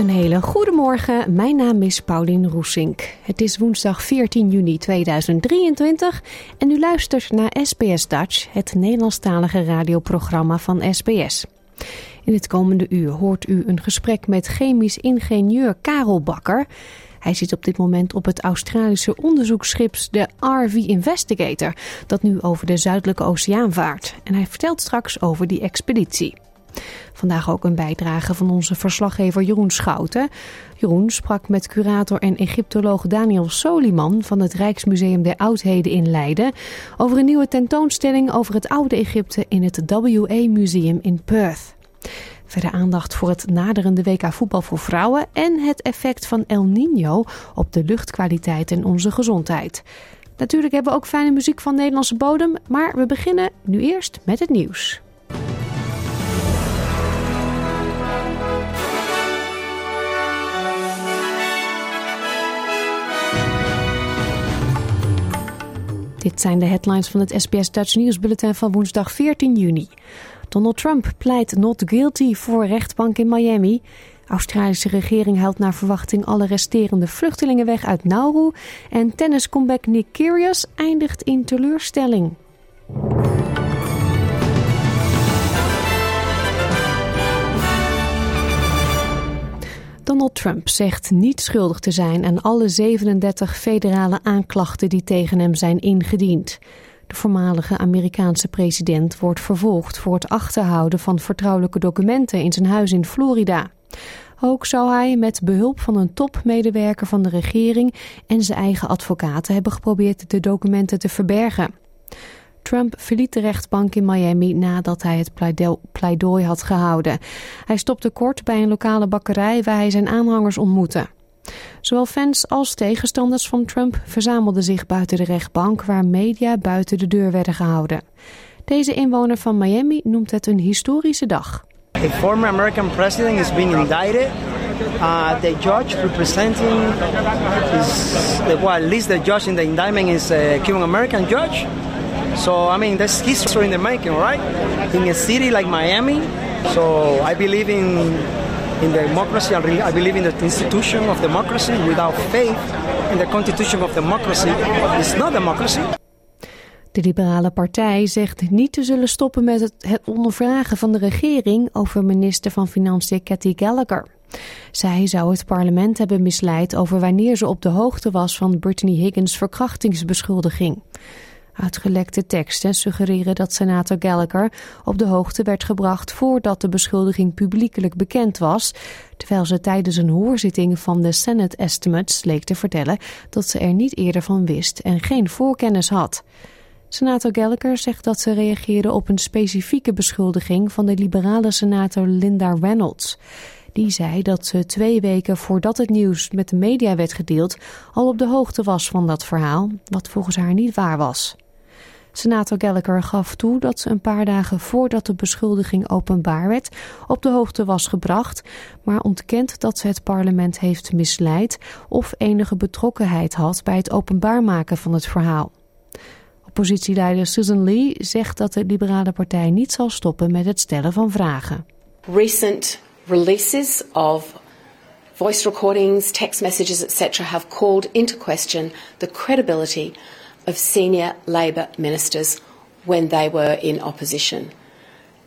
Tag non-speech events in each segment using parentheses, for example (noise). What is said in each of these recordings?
Een hele goede morgen. Mijn naam is Paulien Roesink. Het is woensdag 14 juni 2023 en u luistert naar SBS Dutch, het Nederlandstalige radioprogramma van SBS. In het komende uur hoort u een gesprek met chemisch ingenieur Karel Bakker. Hij zit op dit moment op het Australische onderzoeksschip de RV Investigator, dat nu over de Zuidelijke Oceaan vaart. En hij vertelt straks over die expeditie. Vandaag ook een bijdrage van onze verslaggever Jeroen Schouten. Jeroen sprak met curator en Egyptoloog Daniel Soliman van het Rijksmuseum der Oudheden in Leiden over een nieuwe tentoonstelling over het oude Egypte in het WA Museum in Perth. Verder aandacht voor het naderende WK voetbal voor vrouwen en het effect van El Niño op de luchtkwaliteit en onze gezondheid. Natuurlijk hebben we ook fijne muziek van Nederlandse bodem, maar we beginnen nu eerst met het nieuws. Dit zijn de headlines van het SBS Dutch nieuwsbulletin van woensdag 14 juni. Donald Trump pleit not guilty voor rechtbank in Miami. Australische regering haalt naar verwachting alle resterende vluchtelingen weg uit Nauru. En tennis comeback Nick Kyrgios eindigt in teleurstelling. Donald Trump zegt niet schuldig te zijn aan alle 37 federale aanklachten die tegen hem zijn ingediend. De voormalige Amerikaanse president wordt vervolgd voor het achterhouden van vertrouwelijke documenten in zijn huis in Florida. Ook zou hij met behulp van een topmedewerker van de regering en zijn eigen advocaten hebben geprobeerd de documenten te verbergen. Trump verliet de rechtbank in Miami nadat hij het pleidooi had gehouden. Hij stopte kort bij een lokale bakkerij waar hij zijn aanhangers ontmoette. Zowel fans als tegenstanders van Trump verzamelden zich buiten de rechtbank waar media buiten de deur werden gehouden. Deze inwoner van Miami noemt het een historische dag. A former American president is being indicted. Uh, the judge representing is, well, at least the judge in the indictment is a Cuban American judge. So, I mean, that's history in the making, right? In a city like Miami. So, I believe in, in democracy. I believe in the institution of democracy. Without faith in the constitution of democracy, it's not democracy. De Liberale Partij zegt niet te zullen stoppen met het, het ondervragen van de regering over minister van Financiën Cathy Gallagher. Zij zou het parlement hebben misleid over wanneer ze op de hoogte was van Brittany Higgins' verkrachtingsbeschuldiging. Uitgelekte teksten suggereren dat senator Gallagher op de hoogte werd gebracht voordat de beschuldiging publiekelijk bekend was, terwijl ze tijdens een hoorzitting van de Senate Estimates leek te vertellen dat ze er niet eerder van wist en geen voorkennis had. Senator Gallagher zegt dat ze reageerde op een specifieke beschuldiging van de liberale senator Linda Reynolds. Die zei dat ze twee weken voordat het nieuws met de media werd gedeeld al op de hoogte was van dat verhaal, wat volgens haar niet waar was. Senator Gallagher gaf toe dat ze een paar dagen voordat de beschuldiging openbaar werd op de hoogte was gebracht, maar ontkent dat ze het parlement heeft misleid of enige betrokkenheid had bij het openbaar maken van het verhaal. Oppositieleider Susan Lee zegt dat de Liberale Partij niet zal stoppen met het stellen van vragen. Recent releases of voice recordings, text messages, etc., have called into question the credibility of senior Labor ministers when they were in opposition.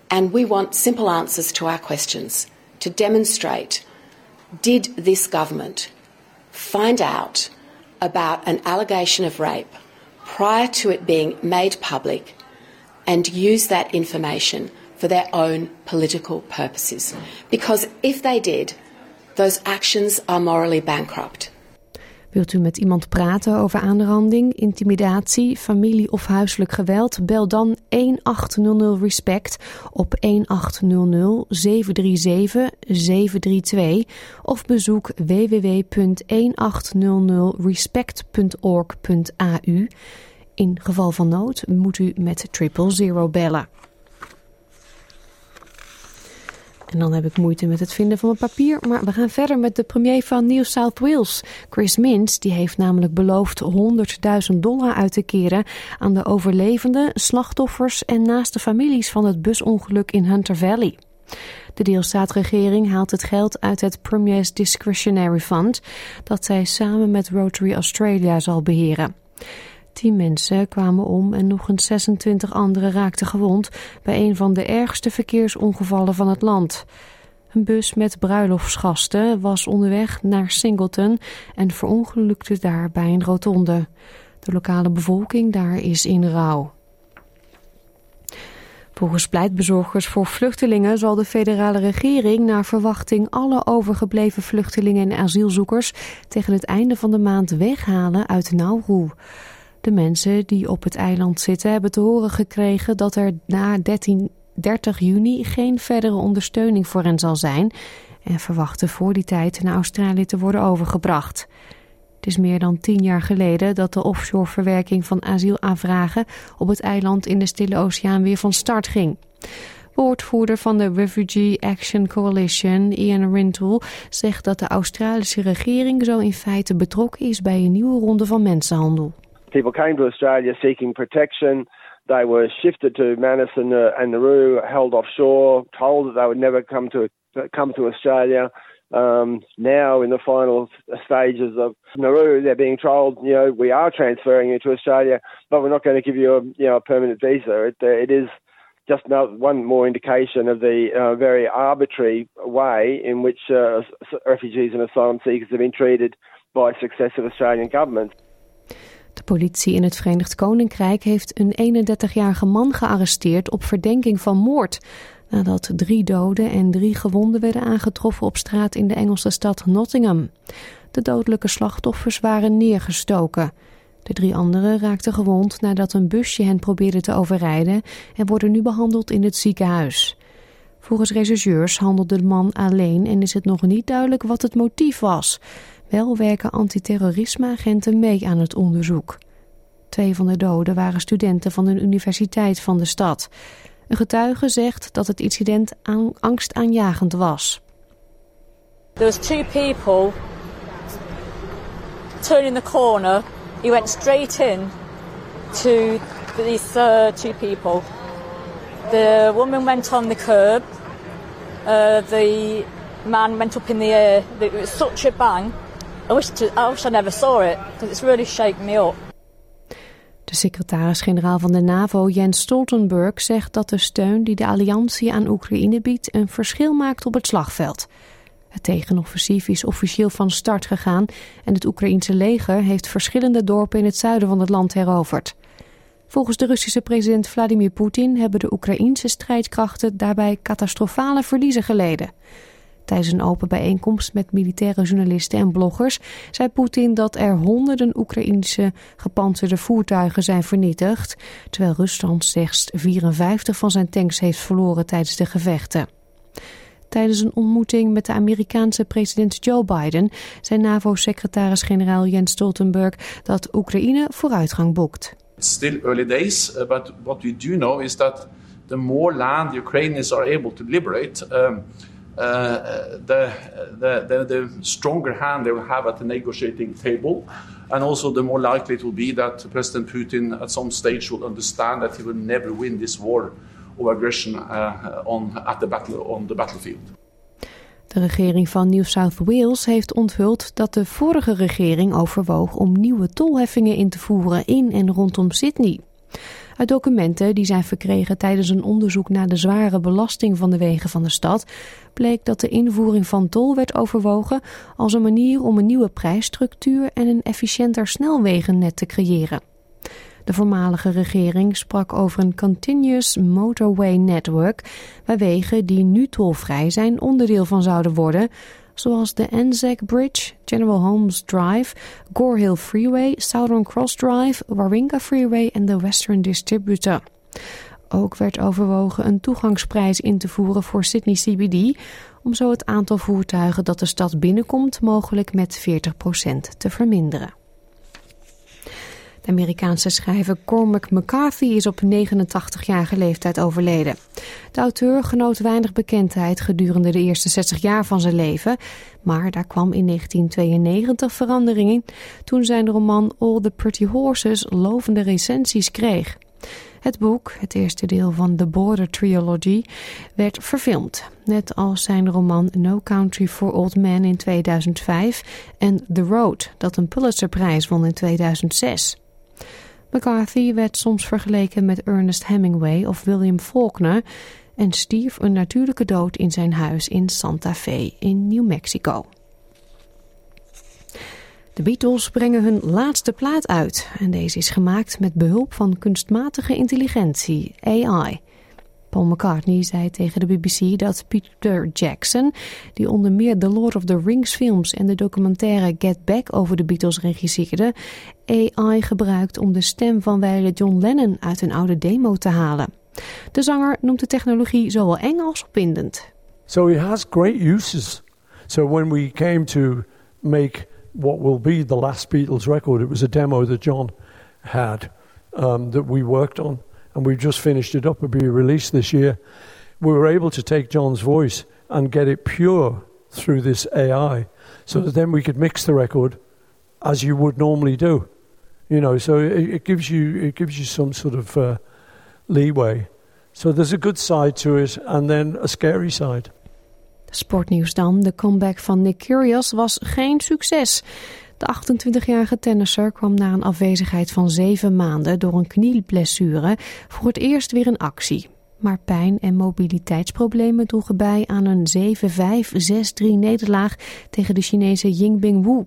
And we want simple answers to our questions to demonstrate did this government find out about an allegation of rape prior to it being made public and use that information for their own political purposes. Because if they did, those actions are morally bankrupt. Wilt u met iemand praten over aanranding, intimidatie, familie of huiselijk geweld? Bel dan 1800 Respect op 1800 737 732 of bezoek www.1800respect.org.au. In geval van nood moet u met triple zero bellen. En dan heb ik moeite met het vinden van mijn papier. Maar we gaan verder met de premier van New South Wales. Chris Minns die heeft namelijk beloofd 100.000 dollar uit te keren aan de overlevenden, slachtoffers en naaste families van het busongeluk in Hunter Valley. De deelstaatregering haalt het geld uit het Premier's Discretionary Fund, dat zij samen met Rotary Australia zal beheren. Tien mensen kwamen om en nog eens 26 anderen raakten gewond bij een van de ergste verkeersongevallen van het land. Een bus met bruiloftsgasten was onderweg naar Singleton en verongelukte daar bij een rotonde. De lokale bevolking daar is in rouw. Volgens pleitbezorgers voor vluchtelingen zal de federale regering naar verwachting alle overgebleven vluchtelingen en asielzoekers tegen het einde van de maand weghalen uit Nauru. De mensen die op het eiland zitten hebben te horen gekregen dat er na 13, 30 juni geen verdere ondersteuning voor hen zal zijn en verwachten voor die tijd naar Australië te worden overgebracht. Het is meer dan tien jaar geleden dat de offshore verwerking van asielaanvragen op het eiland in de Stille Oceaan weer van start ging. Woordvoerder van de Refugee Action Coalition, Ian Rintoul, zegt dat de Australische regering zo in feite betrokken is bij een nieuwe ronde van mensenhandel. People came to Australia seeking protection. They were shifted to Manus and, uh, and Nauru, held offshore, told that they would never come to come to Australia. Um, now, in the final stages of Nauru, they're being told, you know, we are transferring you to Australia, but we're not going to give you a, you know, a permanent visa. It, it is just one more indication of the uh, very arbitrary way in which uh, refugees and asylum seekers have been treated by successive Australian governments. De politie in het Verenigd Koninkrijk heeft een 31-jarige man gearresteerd op verdenking van moord. Nadat drie doden en drie gewonden werden aangetroffen op straat in de Engelse stad Nottingham. De dodelijke slachtoffers waren neergestoken. De drie anderen raakten gewond nadat een busje hen probeerde te overrijden en worden nu behandeld in het ziekenhuis. Volgens rechercheurs handelde de man alleen en is het nog niet duidelijk wat het motief was. Wel werken antiterrorismeagenten mee aan het onderzoek. Twee van de doden waren studenten van een universiteit van de stad. Een getuige zegt dat het incident aan, angstaanjagend was. There was two people turning the corner. He went straight in to these uh, two people. The woman went on the curb. Uh, the man went up in the air. It was such a bang. I wish, to, I wish I never saw it, because it's really shaken me. De secretaris-generaal van de NAVO, Jens Stoltenberg, zegt dat de steun die de alliantie aan Oekraïne biedt een verschil maakt op het slagveld. Het tegenoffensief is officieel van start gegaan en het Oekraïense leger heeft verschillende dorpen in het zuiden van het land heroverd. Volgens de Russische president Vladimir Poetin hebben de Oekraïense strijdkrachten daarbij catastrofale verliezen geleden. Tijdens een open bijeenkomst met militaire journalisten en bloggers zei Poetin dat er honderden Oekraïnse gepantserde voertuigen zijn vernietigd, terwijl Rusland slechts 54 van zijn tanks heeft verloren tijdens de gevechten. Tijdens een ontmoeting met de Amerikaanse president Joe Biden zei NAVO-secretaris-generaal Jens Stoltenberg dat Oekraïne vooruitgang boekt. It's still early days, uh, but what we do know is that the more land the Ukrainians are able to liberate, um, uh, the, the, the, stronger hand they will have at the negotiating table. And also, the more likely it will be that President Putin at some stage will understand that he will never win this war of aggression uh, on, at the battle, on the battlefield. De regering van New South Wales heeft onthuld dat de vorige regering overwoog om nieuwe tolheffingen in te voeren in en rondom Sydney. Uit documenten die zijn verkregen tijdens een onderzoek naar de zware belasting van de wegen van de stad bleek dat de invoering van tol werd overwogen als een manier om een nieuwe prijsstructuur en een efficiënter snelwegennet te creëren. De voormalige regering sprak over een continuous motorway network, waar wegen die nu tolvrij zijn onderdeel van zouden worden, zoals de Anzac Bridge, General Holmes Drive, Gore Hill Freeway, Southern Cross Drive, Warringah Freeway en de Western Distributor. Ook werd overwogen een toegangsprijs in te voeren voor Sydney CBD, om zo het aantal voertuigen dat de stad binnenkomt mogelijk met 40% te verminderen. De Amerikaanse schrijver Cormac McCarthy is op 89-jarige leeftijd overleden. De auteur genoot weinig bekendheid gedurende de eerste 60 jaar van zijn leven, maar daar kwam in 1992 verandering in toen zijn roman All the Pretty Horses lovende recensies kreeg. Het boek, het eerste deel van The Border Trilogy, werd verfilmd. Net als zijn roman No Country for Old Men in 2005 en The Road, dat een Pulitzerprijs won in 2006. McCarthy werd soms vergeleken met Ernest Hemingway of William Faulkner en stierf een natuurlijke dood in zijn huis in Santa Fe in New Mexico. De Beatles brengen hun laatste plaat uit en deze is gemaakt met behulp van kunstmatige intelligentie, AI. Paul McCartney zei tegen de BBC dat Peter Jackson, die onder meer The Lord of the Rings films en de documentaire Get Back over de Beatles regisseerde, AI gebruikt om de stem van wijle John Lennon uit een oude demo te halen. De zanger noemt de technologie zowel eng als opwindend. So it has great uses. So when we came to make what will be the last Beatles record, it was a demo that John had um, that we worked on. And we've just finished it up. It'll be released this year. We were able to take John's voice and get it pure through this AI, so that then we could mix the record as you would normally do. You know, so it, it gives you it gives you some sort of uh, leeway. So there's a good side to it, and then a scary side. Sportnieuws dan. De comeback van Nick Kyrgios was geen succes. De 28-jarige tennisser kwam na een afwezigheid van zeven maanden door een knieblessure voor het eerst weer in actie. Maar pijn en mobiliteitsproblemen droegen bij aan een 7-5-6-3 nederlaag tegen de Chinese Yingbing Wu.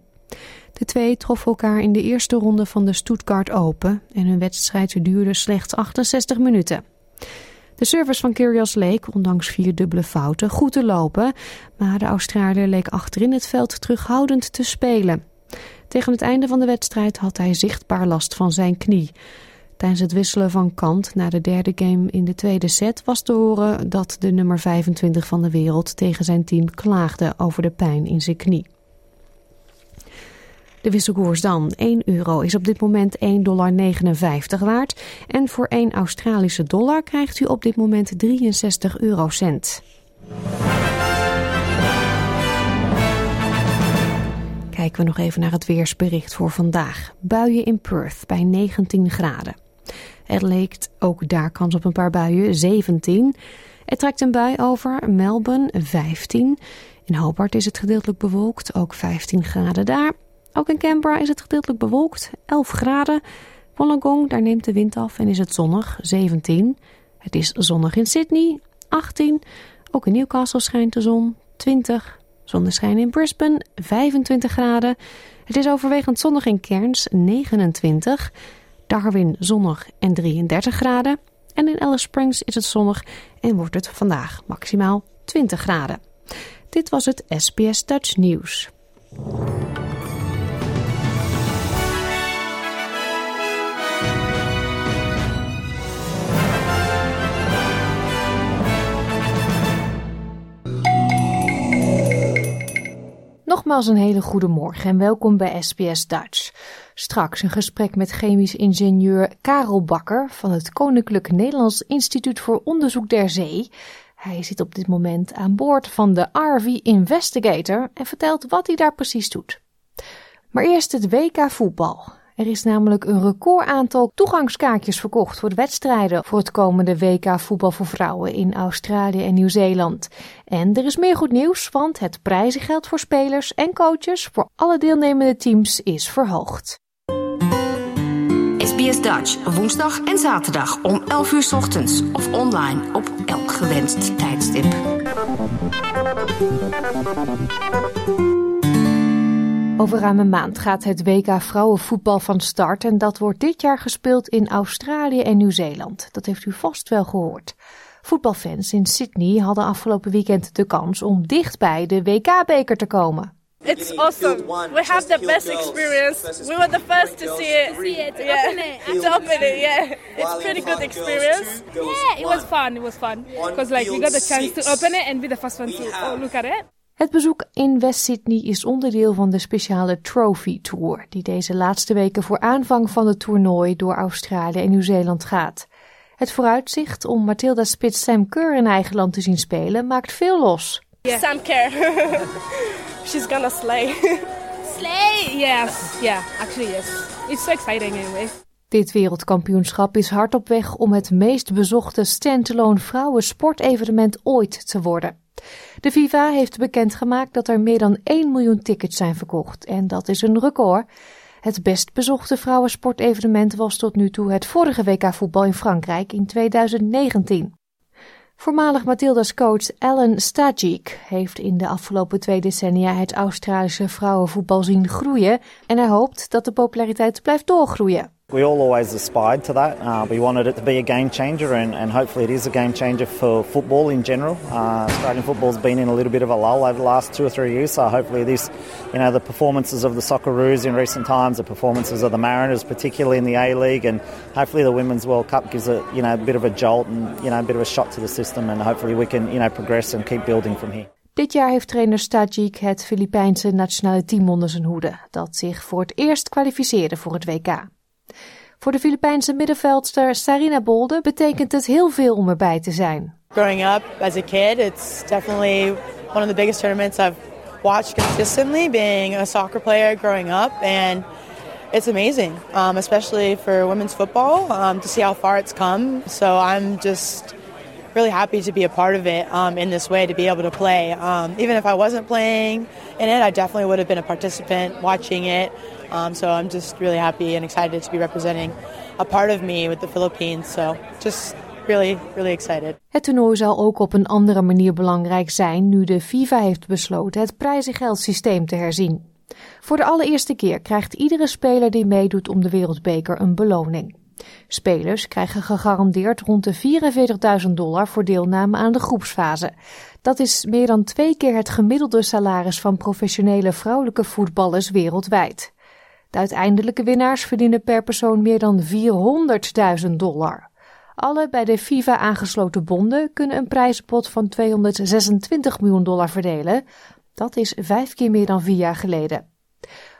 De twee troffen elkaar in de eerste ronde van de Stuttgart Open en hun wedstrijd duurde slechts 68 minuten. De service van Kyrgios leek, ondanks vier dubbele fouten, goed te lopen, maar de Australiër leek achterin het veld terughoudend te spelen. Tegen het einde van de wedstrijd had hij zichtbaar last van zijn knie. Tijdens het wisselen van kant na de derde game in de tweede set was te horen dat de nummer 25 van de wereld tegen zijn team klaagde over de pijn in zijn knie. De wisselkoers dan. 1 euro is op dit moment 1,59 dollar waard. En voor 1 Australische dollar krijgt u op dit moment 63 eurocent. Kijken we nog even naar het weersbericht voor vandaag. Buien in Perth bij 19 graden. Er leek ook daar kans op een paar buien, 17. Er trekt een bui over, Melbourne 15. In Hobart is het gedeeltelijk bewolkt, ook 15 graden daar. Ook in Canberra is het gedeeltelijk bewolkt, 11 graden. Wollongong, daar neemt de wind af en is het zonnig, 17. Het is zonnig in Sydney, 18. Ook in Newcastle schijnt de zon, 20. Zonneschijn in Brisbane 25 graden. Het is overwegend zonnig in Cairns 29. Darwin zonnig en 33 graden. En in Alice Springs is het zonnig en wordt het vandaag maximaal 20 graden. Dit was het SBS Dutch Nieuws. Nogmaals een hele goede morgen en welkom bij SBS Dutch. Straks een gesprek met chemisch ingenieur Karel Bakker van het Koninklijk Nederlands Instituut voor Onderzoek der Zee. Hij zit op dit moment aan boord van de RV Investigator en vertelt wat hij daar precies doet. Maar eerst het WK voetbal. Er is namelijk een record aantal toegangskaartjes verkocht voor de wedstrijden voor het komende WK voetbal voor vrouwen in Australië en Nieuw-Zeeland. En er is meer goed nieuws, want het prijzengeld voor spelers en coaches voor alle deelnemende teams is verhoogd. SBS Dutch woensdag en zaterdag om 11 uur ochtends of online op elk gewenst tijdstip. Over ruim een maand gaat het WK vrouwenvoetbal van start en dat wordt dit jaar gespeeld in Australië en Nieuw-Zeeland. Dat heeft u vast wel gehoord. Voetbalfans in Sydney hadden afgelopen weekend de kans om dichtbij de WK-beker te komen. It's awesome. We have the best experience. We were the first to see it. See it, yeah. open it. To open it, yeah. It's pretty good experience. Yeah, it was fun. It was fun because like we got the chance to open it and be the first one to oh, look at it. Het bezoek in West Sydney is onderdeel van de speciale Trophy Tour, die deze laatste weken voor aanvang van het toernooi door Australië en Nieuw-Zeeland gaat. Het vooruitzicht om Matilda Spitz Sam Kerr in eigen land te zien spelen maakt veel los. Yeah. Sam Kerr. (laughs) She's gonna slay. slay? Yes. Yeah, actually yes. It's so exciting anyway. Dit wereldkampioenschap is hard op weg om het meest bezochte standalone vrouwen sportevenement ooit te worden. De FIFA heeft bekendgemaakt dat er meer dan 1 miljoen tickets zijn verkocht en dat is een record. Het best bezochte vrouwensportevenement was tot nu toe het vorige WK voetbal in Frankrijk in 2019. Voormalig Matilda's coach Alan Stajic heeft in de afgelopen twee decennia het Australische vrouwenvoetbal zien groeien en hij hoopt dat de populariteit blijft doorgroeien. We all always aspired to that. Uh, we wanted it to be a game changer, and, and hopefully it is a game changer for football in general. Uh, Australian football's been in a little bit of a lull over the last two or three years, so hopefully this, you know, the performances of the Socceroos in recent times, the performances of the Mariners, particularly in the A League, and hopefully the Women's World Cup gives it, you know, a bit of a jolt and you know a bit of a shot to the system, and hopefully we can, you know, progress and keep building from here. Dit jaar heeft trainer Stajic het Filipijnse nationale team onder zijn hoede, dat zich voor het eerst kwalificeerde voor het WK. Voor de Filipijnse middenveldster Sarina Bolde betekent het heel veel om erbij te zijn. Growing up as a kid, it's definitely one of the biggest tournaments I've watched consistently. Being a soccer player growing up, and it's amazing, um, especially for women's football, um, to see how far it's come. So I'm just really happy to be a part of it um, in this way, to be able to play. Um, even if I wasn't playing in it, I definitely would have been a participant watching it. Um, so I'm just really happy and excited to be representing a part of me with the Philippines. So just really, really excited. Het toernooi zal ook op een andere manier belangrijk zijn nu de FIFA heeft besloten het prijzengeldsysteem te herzien. Voor de allereerste keer krijgt iedere speler die meedoet om de wereldbeker een beloning. Spelers krijgen gegarandeerd rond de 44.000 dollar voor deelname aan de groepsfase. Dat is meer dan twee keer het gemiddelde salaris van professionele vrouwelijke voetballers wereldwijd. De uiteindelijke winnaars verdienen per persoon meer dan 400.000 dollar. Alle bij de FIFA aangesloten bonden kunnen een prijzenpot van 226 miljoen dollar verdelen. Dat is vijf keer meer dan vier jaar geleden.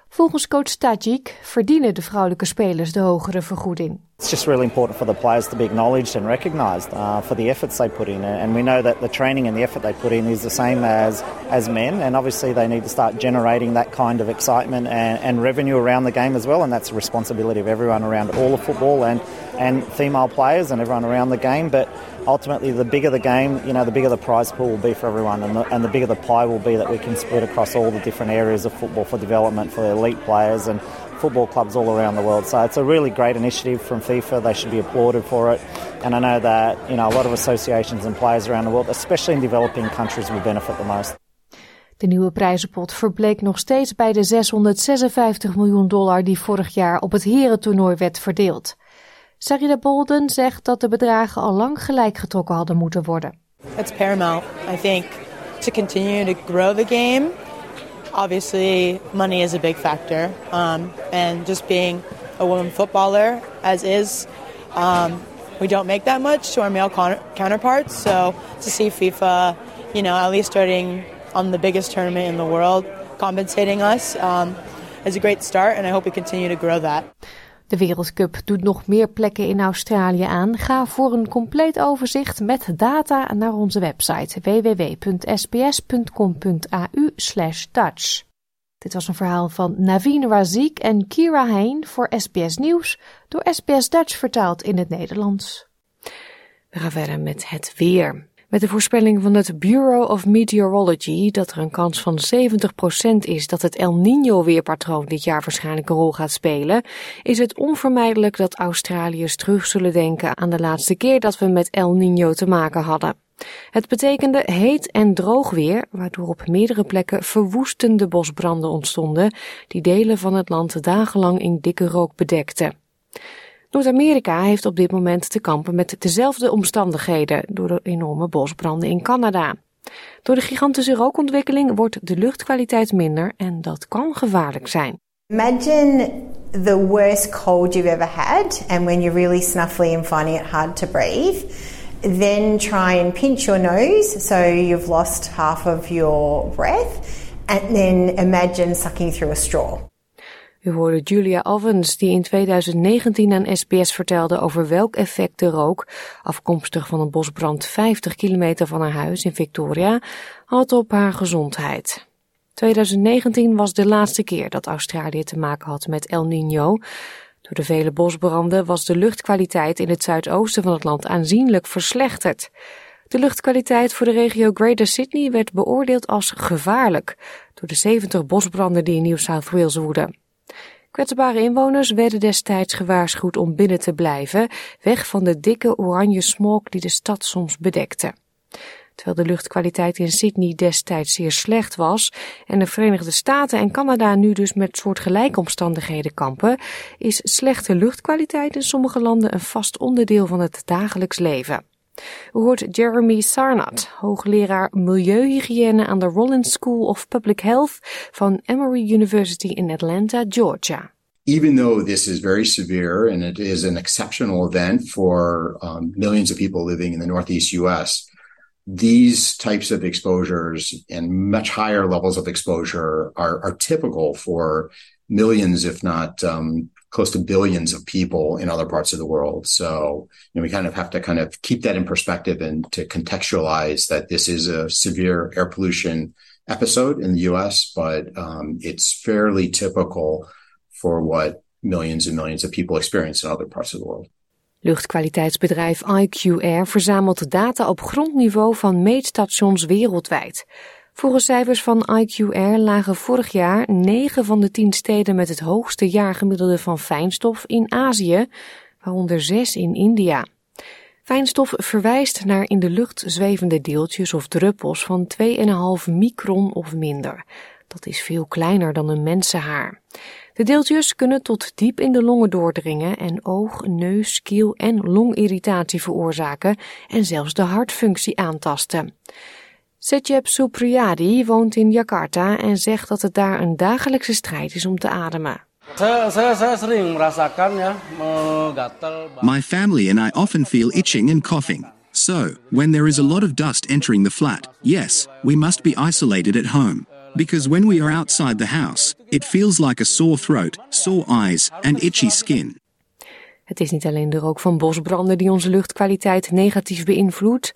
Volgens coach Tajik verdienen de vrouwelijke spelers de hogere vergoeding. It's just really important for the players to be acknowledged and recognised uh, for the efforts they put in, and we know that the training and the effort they put in is the same as as men, and obviously they need to start generating that kind of excitement and, and revenue around the game as well, and that's the responsibility of everyone around all of football and and female players and everyone around the game, but ultimately, the bigger the game, you know, the bigger the prize pool will be for everyone, and the, and the bigger the pie will be that we can split across all the different areas of football for development for elite players. And football clubs all around the world. So it's a really great initiative from FIFA. They should be applauded for it. And I know that you know a lot of associations and players around the world, especially in developing countries, will benefit the most. De nieuwe prijzenpot verbleek nog steeds bij de 656 miljoen dollar die vorig jaar op het herentoernooi werd verdeeld. Sarida Bolden zegt dat de bedragen al lang gelijk getrokken hadden moeten worden. It's paramount, I think, to continue to grow the game. Obviously, money is a big factor, um, and just being a woman footballer as is, um, we don't make that much to our male counterparts. So to see FIFA, you know, at least starting on the biggest tournament in the world, compensating us, um, is a great start, and I hope we continue to grow that. De Wereldcup doet nog meer plekken in Australië aan. Ga voor een compleet overzicht met data naar onze website www.sbs.com.au Dutch. Dit was een verhaal van Naveen Razik en Kira Hein voor SBS Nieuws, door SBS Dutch vertaald in het Nederlands. We gaan verder met het weer. Met de voorspelling van het Bureau of Meteorology dat er een kans van 70% is dat het El Niño weerpatroon dit jaar waarschijnlijk een rol gaat spelen, is het onvermijdelijk dat Australiërs terug zullen denken aan de laatste keer dat we met El Niño te maken hadden. Het betekende heet en droog weer, waardoor op meerdere plekken verwoestende bosbranden ontstonden, die delen van het land dagenlang in dikke rook bedekten. Noord-Amerika heeft op dit moment te kampen met dezelfde omstandigheden door de enorme bosbranden in Canada. Door de gigantische rookontwikkeling wordt de luchtkwaliteit minder en dat kan gevaarlijk zijn. Imagine the worst cold you've ever had and when you're really snuffly and finding it hard to breathe. Then try and pinch your nose so you've lost half of your breath and then imagine sucking through a straw. U hoorde Julia Ovens, die in 2019 aan SBS vertelde over welk effect de rook, afkomstig van een bosbrand 50 kilometer van haar huis in Victoria, had op haar gezondheid. 2019 was de laatste keer dat Australië te maken had met El Niño. Door de vele bosbranden was de luchtkwaliteit in het zuidoosten van het land aanzienlijk verslechterd. De luchtkwaliteit voor de regio Greater Sydney werd beoordeeld als gevaarlijk door de 70 bosbranden die in New South Wales woeden. Kwetsbare inwoners werden destijds gewaarschuwd om binnen te blijven, weg van de dikke oranje smog die de stad soms bedekte. Terwijl de luchtkwaliteit in Sydney destijds zeer slecht was en de Verenigde Staten en Canada nu dus met soortgelijke omstandigheden kampen, is slechte luchtkwaliteit in sommige landen een vast onderdeel van het dagelijks leven. U hoort Jeremy Sarnat, hoogleraar milieuhygiëne aan de Rollins School of Public Health van Emory University in Atlanta, Georgia. Even though this is very severe and it is an exceptional event for um, millions of people living in the Northeast US, these types of exposures and much higher levels of exposure are, are typical for millions, if not um, close to billions of people in other parts of the world. So you know, we kind of have to kind of keep that in perspective and to contextualize that this is a severe air pollution episode in the U.S., but um, it's fairly typical for what millions and millions of people experience in other parts of the world. Luchtkwaliteitsbedrijf IQR verzamelt data op grondniveau van meetstations wereldwijd. Volgens cijfers van IQR lagen vorig jaar 9 van de 10 steden met het hoogste jaargemiddelde van fijnstof in Azië, waaronder 6 in India. Fijnstof verwijst naar in de lucht zwevende deeltjes of druppels van 2,5 micron of minder. Dat is veel kleiner dan een mensenhaar. De deeltjes kunnen tot diep in de longen doordringen en oog, neus, keel en longirritatie veroorzaken en zelfs de hartfunctie aantasten. Secep Supriyadi woont in Jakarta en zegt dat het daar een dagelijkse strijd is om te ademen. My family and I often feel itching and coughing. So, when there is a lot of dust entering the flat, yes, we must be isolated at home. Because when we are outside the house, it feels like a sore throat, sore eyes, and itchy skin. Het is niet alleen de rook van bosbranden die onze luchtkwaliteit negatief beïnvloedt.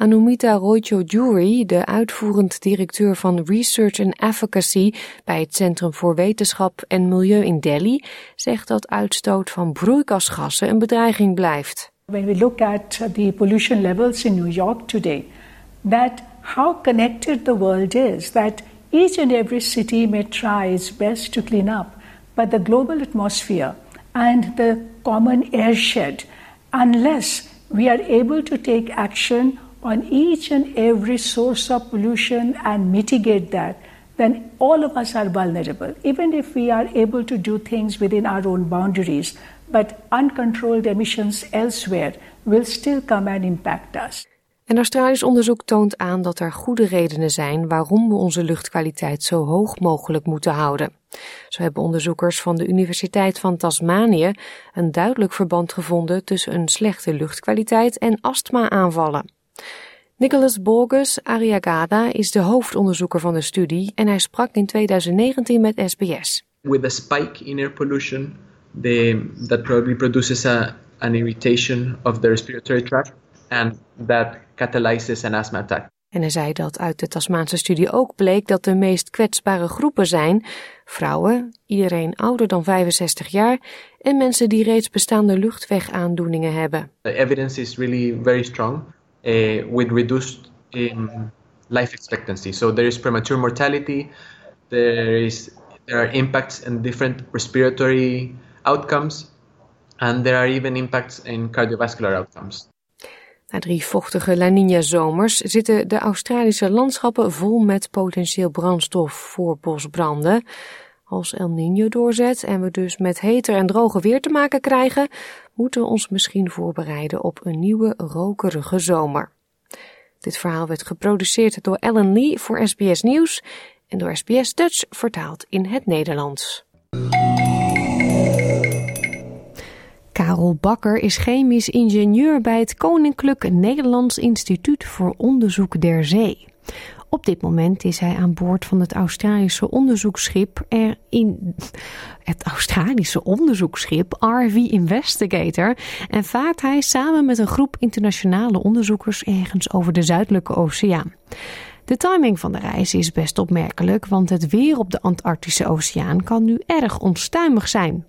Anumita Roycho-Jury, de uitvoerend directeur van Research and Advocacy bij het Centrum voor Wetenschap en Milieu in Delhi, zegt dat uitstoot van broeikasgassen een bedreiging blijft. When we look at the pollution levels in New York today, that how connected the world is, that each and every city may try its best to clean up, but the global atmosphere and the common airshed, unless we are able to take action on each and every source of pollution and mitigate that, then all of us are vulnerable. Even if we are able to do things within our own boundaries, but uncontrolled emissions elsewhere will still come and impact us. Een Australisch onderzoek toont aan dat er goede redenen zijn waarom we onze luchtkwaliteit zo hoog mogelijk moeten houden. Zo hebben onderzoekers van de Universiteit van Tasmanië een duidelijk verband gevonden tussen een slechte luchtkwaliteit en astma-aanvallen. Nicholas Borges Ariagada is de hoofdonderzoeker van de studie en hij sprak in 2019 met SBS. With a spike in air pollution, that probably produces a, an irritation of the respiratory tract and that catalyzes an asthma attack. En hij zei dat uit de Tasmaanse studie ook bleek dat de meest kwetsbare groepen zijn vrouwen, iedereen ouder dan 65 jaar en mensen die reeds bestaande luchtwegaandoeningen hebben. The evidence is really very strong with reduced um, life expectancy. So there is premature mortality, there is there are impacts in different respiratory outcomes, and there are even impacts in cardiovascular outcomes. Na drie vochtige La Nina-zomers zitten de Australische landschappen vol met potentieel brandstof voor bosbranden. Als El Niño doorzet en we dus met heter en droge weer te maken krijgen, moeten we ons misschien voorbereiden op een nieuwe rokerige zomer. Dit verhaal werd geproduceerd door Ellen Lee voor SBS Nieuws en door SBS Dutch vertaald in het Nederlands. Karel Bakker is chemisch ingenieur bij het Koninklijk Nederlands Instituut voor Onderzoek der Zee. Op dit moment is hij aan boord van het Australische onderzoeksschip er in het Australische onderzoeksschip RV Investigator en vaart hij samen met een groep internationale onderzoekers ergens over de Zuidelijke Oceaan. De timing van de reis is best opmerkelijk, want het weer op de Antarctische Oceaan kan nu erg onstuimig zijn.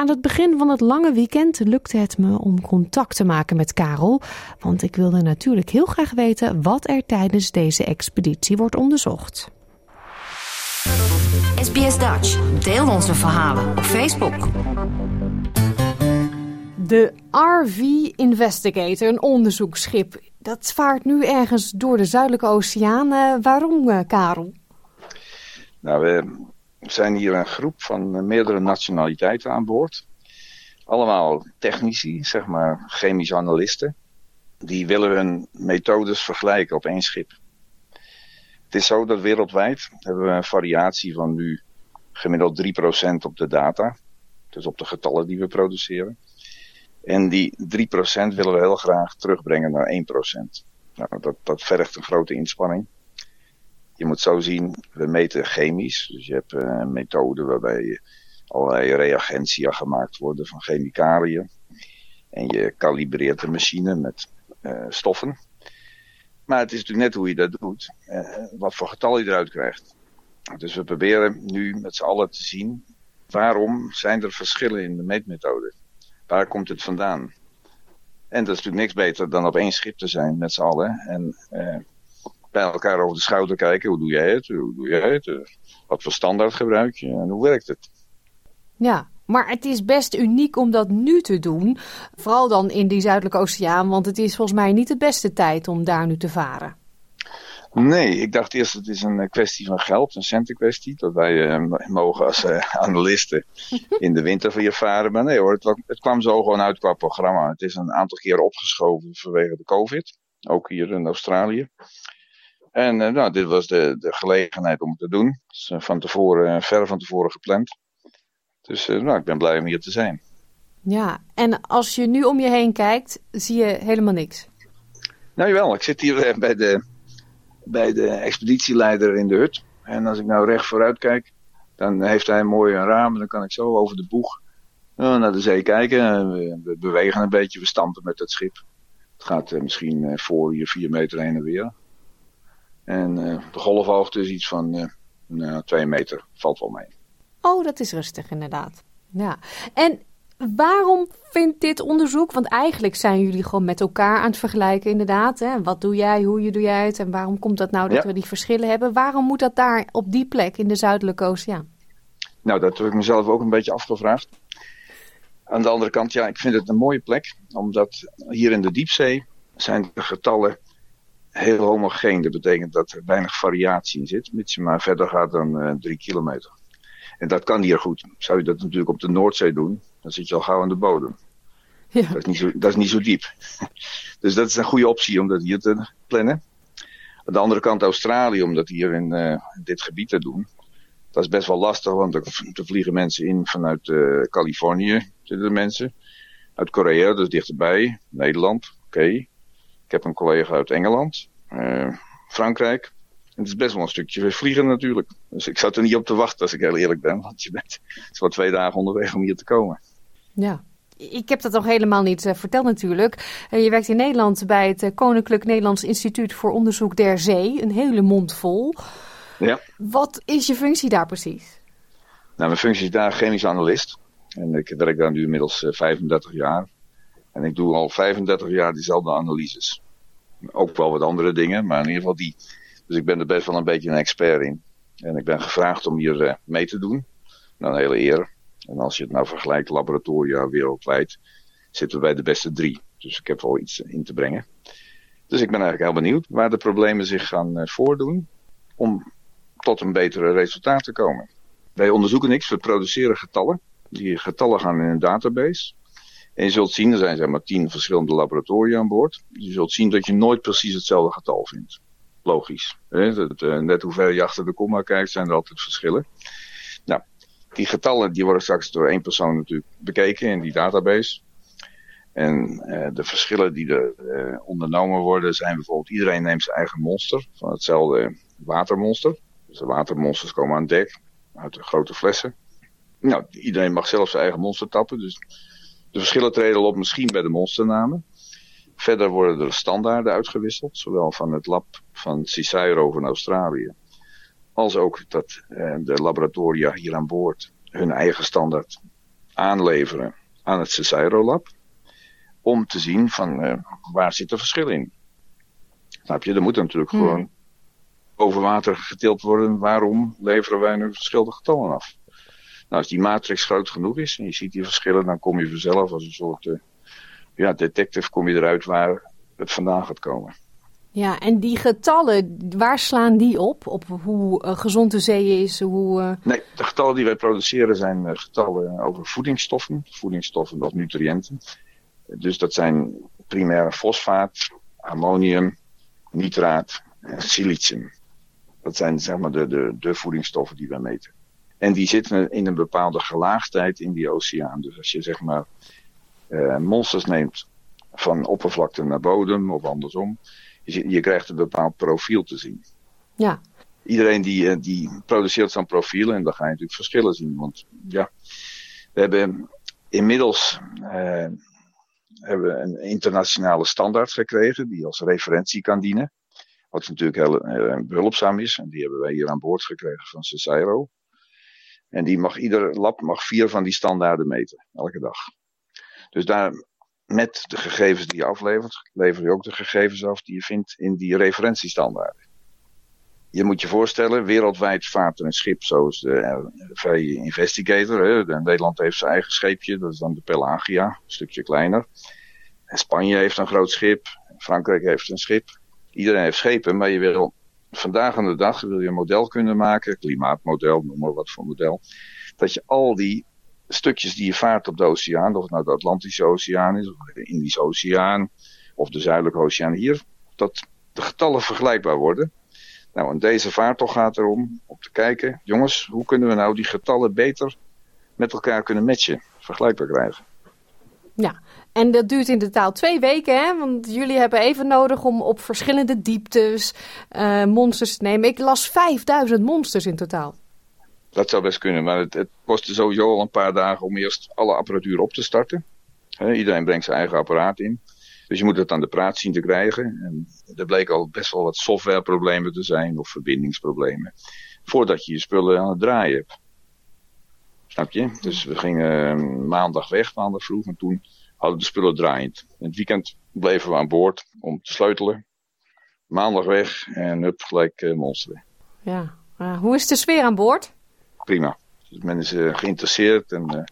Aan het begin van het lange weekend lukte het me om contact te maken met Karel, want ik wilde natuurlijk heel graag weten wat er tijdens deze expeditie wordt onderzocht. SBS Dutch. Deel onze verhalen op Facebook. De RV Investigator, een onderzoeksschip, dat vaart nu ergens door de Zuidelijke Oceaan. Uh, waarom, uh, Karel? Nou, we zijn hier een groep van meerdere nationaliteiten aan boord. Allemaal technici, zeg maar chemische analisten. Die willen hun methodes vergelijken op één schip. Het is zo dat wereldwijd hebben we een variatie van nu gemiddeld 3% op de data. Dus op de getallen die we produceren. En die 3% willen we heel graag terugbrengen naar 1%. Nou, dat, dat vergt een grote inspanning. Je moet zo zien, we meten chemisch. Dus je hebt een methode waarbij allerlei reagentia gemaakt worden van chemicaliën. En je kalibreert de machine met uh, stoffen. Maar het is natuurlijk net hoe je dat doet. Uh, wat voor getallen je eruit krijgt. Dus we proberen nu met z'n allen te zien. Waarom zijn er verschillen in de meetmethode? Waar komt het vandaan? En dat is natuurlijk niks beter dan op één schip te zijn met z'n allen. En bij elkaar over de schouder kijken. Hoe doe jij het? Hoe doe jij het? Wat voor standaard gebruik je? En hoe werkt het? Ja, maar het is best uniek om dat nu te doen. Vooral dan in die Zuidelijke Oceaan, want het is volgens mij niet de beste tijd om daar nu te varen. Nee, ik dacht eerst het is een kwestie van geld, een centenkwestie. Dat wij uh, mogen als uh, analisten (laughs) in de winter hier varen. Maar nee hoor, het, het, kwam zo gewoon uit qua programma. Het is een aantal keer opgeschoven vanwege de COVID. Ook hier in Australië. En uh, nou, dit was de, de gelegenheid om het te doen. Dus, van tevoren, ver van tevoren gepland. Dus nou, ik ben blij om hier te zijn. Ja, en als je nu om je heen kijkt, zie je helemaal niks? Nou jawel, ik zit hier bij de, bij de expeditieleider in de hut. En als ik nou recht vooruit kijk, dan heeft hij een mooi raam. En dan kan ik zo over de boeg naar de zee kijken. We bewegen een beetje, we stampen met het schip. Het gaat misschien voor je vier meter heen en weer. En de golfhoogte is iets van nou, twee meter, valt wel mee. Oh, dat is rustig inderdaad. Ja. En waarom vindt dit onderzoek, want eigenlijk zijn jullie gewoon met elkaar aan het vergelijken inderdaad. Hè? Wat doe jij, hoe doe jij het en waarom komt dat nou dat ja. we die verschillen hebben? Waarom moet dat daar op die plek in de Zuidelijke Oceaan? Nou, dat heb ik mezelf ook een beetje afgevraagd. Aan de andere kant, ja, ik vind het een mooie plek, omdat hier in de diepzee zijn de getallen heel homogeen. Dat betekent dat er weinig variatie in zit, mits je maar verder gaat dan uh, drie kilometer. En dat kan hier goed. Zou je dat natuurlijk op de Noordzee doen, dan zit je al gauw aan de bodem. Ja. Dat, is niet zo, dat is niet zo diep. (laughs) dus dat is een goede optie om dat hier te plannen. Aan de andere kant Australië, om dat hier in uh, dit gebied te doen. Dat is best wel lastig, want er, er vliegen mensen in vanuit uh, Californië, zitten er mensen. Uit Korea, dus dichterbij. Nederland, oké. Okay. Ik heb een collega uit Engeland, uh, Frankrijk. En het is best wel een stukje vliegen natuurlijk. Dus ik zat er niet op te wachten als ik heel eerlijk ben. Want je bent het is wel twee dagen onderweg om hier te komen. Ja, ik heb dat nog helemaal niet uh, verteld natuurlijk. Uh, je werkt in Nederland bij het Koninklijk Nederlands Instituut voor Onderzoek der Zee. Een hele mond vol. Ja. Wat is je functie daar precies? Nou, mijn functie is daar chemisch analist. En ik werk daar nu inmiddels 35 jaar. En ik doe al 35 jaar diezelfde analyses. Ook wel wat andere dingen, maar in ieder geval die. Dus ik ben er best wel een beetje een expert in. En ik ben gevraagd om hier uh, mee te doen. Nou, een hele eer. En als je het nou vergelijkt, laboratoria wereldwijd, zitten we bij de beste drie. Dus ik heb wel iets in te brengen. Dus ik ben eigenlijk heel benieuwd waar de problemen zich gaan uh, voordoen om tot een betere resultaat te komen. Wij onderzoeken niks, we produceren getallen. Die getallen gaan in een database. En je zult zien, er zijn zeg maar tien verschillende laboratoria aan boord. Je zult zien dat je nooit precies hetzelfde getal vindt. Logisch. Uh, net hoe ver je achter de komma kijkt, zijn er altijd verschillen. Nou, die getallen die worden straks door één persoon natuurlijk bekeken in die database. En uh, de verschillen die er uh, ondernomen worden zijn bijvoorbeeld iedereen neemt zijn eigen monster van hetzelfde watermonster. Dus de watermonsters komen aan dek uit de grote flessen. Nou, iedereen mag zelf zijn eigen monster tappen. Dus de verschillen treden op misschien bij de monsternamen. Verder worden er standaarden uitgewisseld, zowel van het lab van Cicero van Australië, als ook dat eh, de laboratoria hier aan boord hun eigen standaard aanleveren aan het Cicero lab, om te zien van uh, waar zit er verschil in. Snap je? Er moet natuurlijk hmm. gewoon over water getild worden. Waarom leveren wij nu verschillende getallen af? Nou, als die matrix groot genoeg is en je ziet die verschillen, dan kom je vanzelf als een soort uh, ja, detective kom je eruit waar het vandaan gaat komen. Ja, en die getallen, waar slaan die op? Op hoe uh, gezond de zee is? Hoe, uh... Nee, de getallen die wij produceren zijn getallen over voedingsstoffen, voedingsstoffen of nutriënten. Dus dat zijn primair fosfaat, ammonium, nitraat en silicium. Dat zijn zeg maar de, de, de voedingsstoffen die wij meten. En die zitten in een bepaalde gelaagdheid in die oceaan. Dus als je zeg maar uh, monsters neemt van oppervlakte naar bodem of andersom, je, je krijgt een bepaald profiel te zien. Ja. Iedereen die, die produceert zo'n profiel en dan ga je natuurlijk verschillen zien. Want ja, we hebben inmiddels uh, hebben een internationale standaard gekregen die als referentie kan dienen. Wat natuurlijk heel uh, behulpzaam is. En die hebben wij hier aan boord gekregen van Cicero. En die mag, ieder lab mag vier van die standaarden meten, elke dag. Dus daar, met de gegevens die je aflevert, lever je ook de gegevens af die je vindt in die referentiestandaarden. Je moet je voorstellen, wereldwijd vaart er een schip zoals de RV Investigator. Hè. Nederland heeft zijn eigen scheepje, dat is dan de Pelagia, een stukje kleiner. Spanje heeft een groot schip, Frankrijk heeft een schip. Iedereen heeft schepen, maar je wil vandaag aan de dag wil je een model kunnen maken, klimaatmodel, noem maar wat voor model, dat je al die stukjes die je vaart op de oceaan, of het nou de Atlantische Oceaan is, of de Indische Oceaan, of de Zuidelijke Oceaan hier, dat de getallen vergelijkbaar worden. Nou, en deze vaartocht gaat erom om te kijken, jongens, hoe kunnen we nou die getallen beter met elkaar kunnen matchen, vergelijkbaar krijgen. Ja, en dat duurt in totaal twee weken, hè? Want jullie hebben even nodig om op verschillende dieptes uh, monsters te nemen. Ik las 5000 monsters in totaal. Dat zou best kunnen, maar het, het kostte sowieso al een paar dagen om eerst alle apparatuur op te starten. Iedereen brengt zijn eigen apparaat in. Dus je moet het aan de praat zien te krijgen. En er bleek al best wel wat softwareproblemen te zijn of verbindingsproblemen. Voordat je je spullen aan het draaien hebt. Snap je? Dus we gingen uh, maandag weg, maandag vroeg. En toen hadden de spullen draaiend. In het weekend bleven we aan boord om te sleutelen. Maandag weg en hup, gelijk uh, monsteren. Ja, uh, hoe is de sfeer aan boord? Prima. Dus men is uh, geïnteresseerd en uh,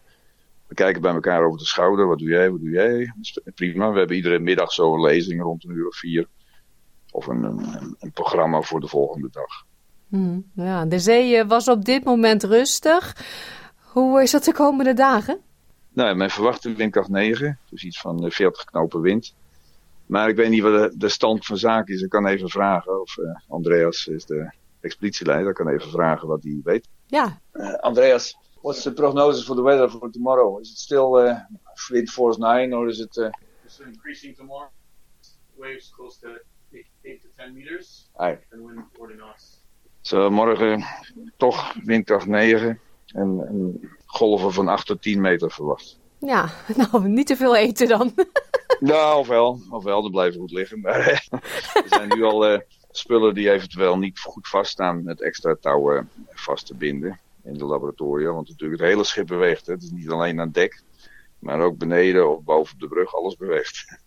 we kijken bij elkaar over de schouder. Wat doe jij, wat doe jij? Prima. We hebben iedere middag zo'n lezing rond een uur of vier. Of een, een, een programma voor de volgende dag. Hmm, ja, de zee was op dit moment rustig. Hoe is dat de komende dagen? Nou, men verwacht windkracht 9, dus iets van 40 knopen wind. Maar ik weet niet wat de, de stand van zaken is. Ik kan even vragen, of uh, Andreas is de expeditieleider, kan even vragen wat hij weet. Ja. Uh, Andreas, what's the prognosis for the weather for tomorrow? Is it still uh, wind force 9 or is it... Uh... It's increasing tomorrow. Waves close to 8 to 10 meters. Aye. And wind 40 knots. So, morgen toch windkracht 9 en, en golven van 8 tot 10 meter verwacht. Ja, (laughs) nou, niet te veel eten dan. (laughs) nou, ofwel, ofwel, dan blijven goed liggen. Maar er zijn nu al uh, spullen die eventueel niet goed vaststaan met extra touwen vast te binden in de laboratoria. Want natuurlijk het hele schip beweegt. Hè. Het is niet alleen aan dek, maar ook beneden of boven op de brug, alles beweegt.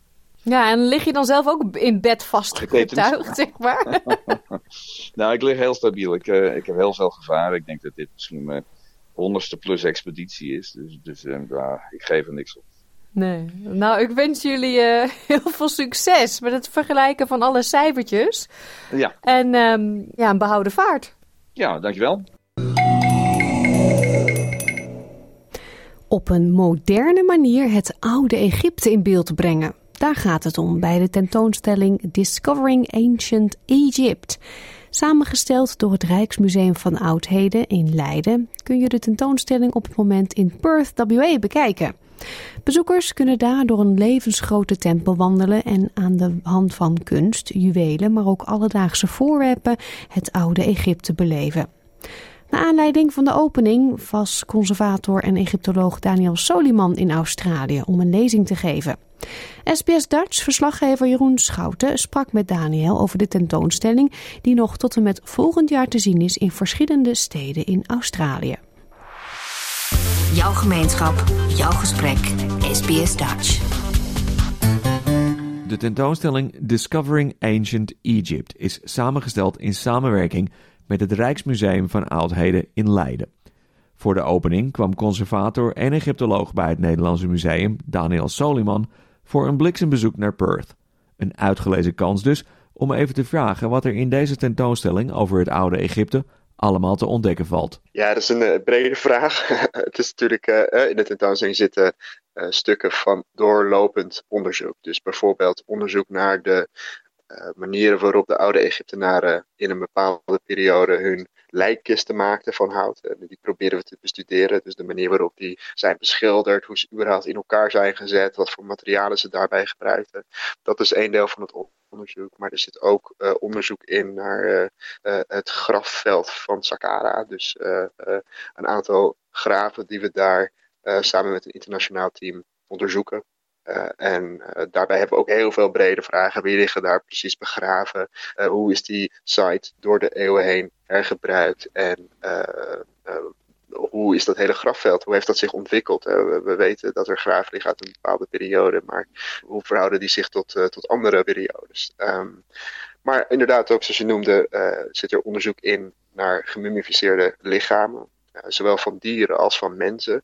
Ja, en lig je dan zelf ook in bed vastgetuigd, zeg maar? (laughs) nou, ik lig heel stabiel. Ik, uh, ik heb heel veel gevaar. Ik denk dat dit misschien honderdste plus expeditie is. Dus, dus uh, ik geef er niks op. Nee. Nou, ik wens jullie uh, (laughs) heel veel succes met het vergelijken van alle cijfertjes. Ja. En um, ja, een behouden vaart. Ja, dankjewel. Op een moderne manier het oude Egypte in beeld brengen. Daar gaat het om bij de tentoonstelling Discovering Ancient Egypt. Samengesteld door het Rijksmuseum van Oudheden in Leiden kun je de tentoonstelling op het moment in Perth, WA bekijken. Bezoekers kunnen daar door een levensgrote tempel wandelen en aan de hand van kunst, juwelen, maar ook alledaagse voorwerpen het oude Egypte beleven. Naar aanleiding van de opening was conservator en Egyptoloog Daniel Soliman in Australië om een lezing te geven. SBS Dutch verslaggever Jeroen Schouten sprak met Daniel over de tentoonstelling die nog tot en met volgend jaar te zien is in verschillende steden in Australië. Jouw gemeenschap, jouw gesprek, SBS Dutch. De tentoonstelling Discovering Ancient Egypt is samengesteld in samenwerking met het Rijksmuseum van Oudheden in Leiden. Voor de opening kwam conservator en Egyptoloog bij het Nederlandse Museum, Daniel Soliman, voor een bliksembezoek naar Perth. Een uitgelezen kans dus om even te vragen wat er in deze tentoonstelling over het oude Egypte allemaal te ontdekken valt? Ja, dat is een uh, brede vraag. (laughs) het is natuurlijk, uh, in de tentoonstelling zitten stukken van doorlopend onderzoek. Dus bijvoorbeeld onderzoek naar de manieren waarop de oude Egyptenaren in een bepaalde periode hun lijkkisten maakten van hout. En die proberen we te bestuderen. Dus de manier waarop die zijn beschilderd, hoe ze überhaupt in elkaar zijn gezet, wat voor materialen ze daarbij gebruikten. Dat is één deel van het onderzoek. Maar er zit ook uh, onderzoek in naar het grafveld van Saqqara. Dus een aantal graven die we daar samen met een internationaal team onderzoeken. Uh, en uh, daarbij hebben we ook heel veel brede vragen. Wie liggen daar precies begraven? Uh, hoe is die site door de eeuwen heen hergebruikt? En hoe is dat hele grafveld? Hoe heeft dat zich ontwikkeld? We, we, weten dat er graven liggen uit een bepaalde periode, maar hoe verhouden die zich tot, tot andere periodes? Um, maar inderdaad, ook zoals je noemde, zit er onderzoek in naar gemummificeerde lichamen. zowel van dieren als van mensen.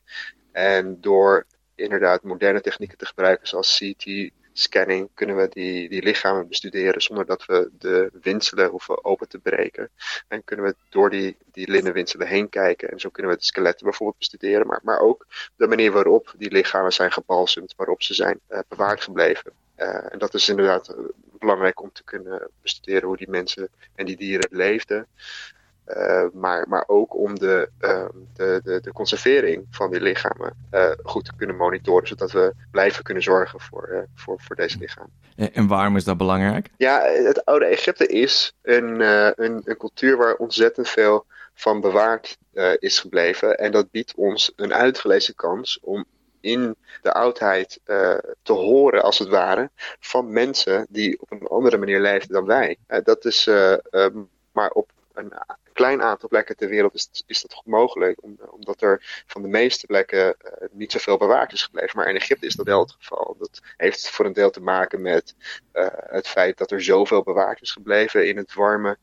En door inderdaad moderne technieken te gebruiken, zoals CT scanning, kunnen we die, die lichamen bestuderen zonder dat we de winselen hoeven open te breken. En kunnen we door die, die linnen winselen heen kijken. En zo kunnen we de skeletten bijvoorbeeld bestuderen, maar, maar ook de manier waarop die lichamen zijn gebalsemd, waarop ze zijn uh, bewaard gebleven. Uh, en dat is inderdaad belangrijk om te kunnen bestuderen hoe die mensen en die dieren leefden. Uh, maar, maar ook om de, uh, de, de, de, conservering van die lichamen uh, goed te kunnen monitoren, zodat we blijven kunnen zorgen voor, voor, voor deze lichamen. En, waarom is dat belangrijk? Ja, het oude Egypte is een, een, een cultuur waar ontzettend veel van bewaard is gebleven. En dat biedt ons een uitgelezen kans om in de oudheid te horen, als het ware, van mensen die op een andere manier leefden dan wij. dat is um, maar op een klein aantal plekken ter wereld is, dat goed mogelijk. omdat er van de meeste plekken uh, niet zoveel bewaard is gebleven. Maar in Egypte is dat wel het geval. Dat heeft voor een deel te maken met uh, het feit dat er zoveel bewaard is gebleven in het warme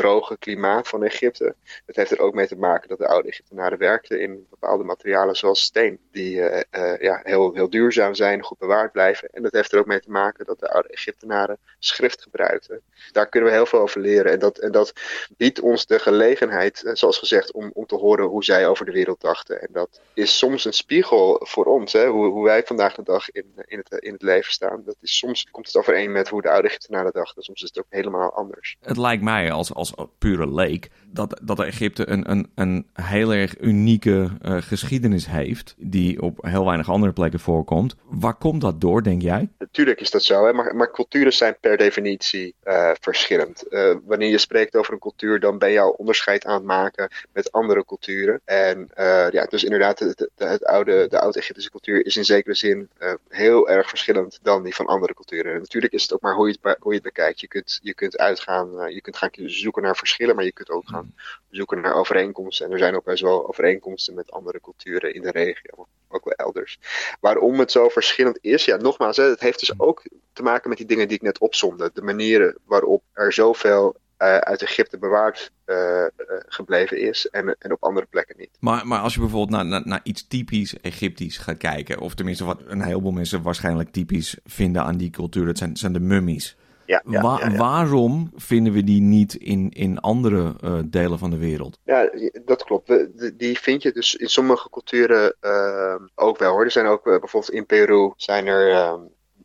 droge klimaat van Egypte. Het heeft er ook mee te maken dat de oude Egyptenaren werkten in bepaalde materialen zoals steen, die uh, uh, ja, heel, heel duurzaam zijn, goed bewaard blijven. En dat heeft er ook mee te maken dat de oude Egyptenaren schrift gebruikten. Daar kunnen we heel veel over leren. En dat, en dat biedt ons de gelegenheid, eh, zoals gezegd, om, om te horen hoe zij over de wereld dachten. En dat is soms een spiegel voor ons, hè, hoe, hoe wij vandaag de dag in, in, het, in het leven staan. Dat is, soms komt het overeen met hoe de oude Egyptenaren dachten, soms is het ook helemaal anders. Het lijkt mij als, als pure leek, dat, dat Egypte een, een, een heel erg unieke uh, geschiedenis heeft, die op heel weinig andere plekken voorkomt. Waar komt dat door, denk jij? Natuurlijk is dat zo, hè? Maar, maar culturen zijn per definitie uh, verschillend. Uh, wanneer je spreekt over een cultuur, dan ben je al onderscheid aan het maken met andere culturen. En ja, dus inderdaad, het, het, het oude, de oude-Egyptische cultuur is in zekere zin heel erg verschillend dan die van andere culturen. En natuurlijk is het ook maar hoe je het, hoe je het bekijkt. Je kunt, je kunt uitgaan, je kunt gaan zoeken naar verschillen, maar je kunt ook gaan zoeken naar overeenkomsten. En er zijn ook best wel overeenkomsten met andere culturen in de regio, ook wel elders. Waarom het zo verschillend is, ja, nogmaals, hè, het heeft dus ook te maken met die dingen die ik net opzomde. De manieren waarop er zoveel uh, uit Egypte bewaard uh, gebleven is en, en op andere plekken niet. Maar, maar als je bijvoorbeeld naar, naar, naar, iets typisch Egyptisch gaat kijken, of tenminste wat een heleboel mensen waarschijnlijk typisch vinden aan die cultuur, dat zijn, zijn de mummies. Ja, ja, Wa ja, ja. Waarom vinden we die niet in, in andere uh, delen van de wereld? Ja, dat klopt. De, die vind je dus in sommige culturen uh, ook wel hoor. Er zijn ook uh, bijvoorbeeld in Peru zijn er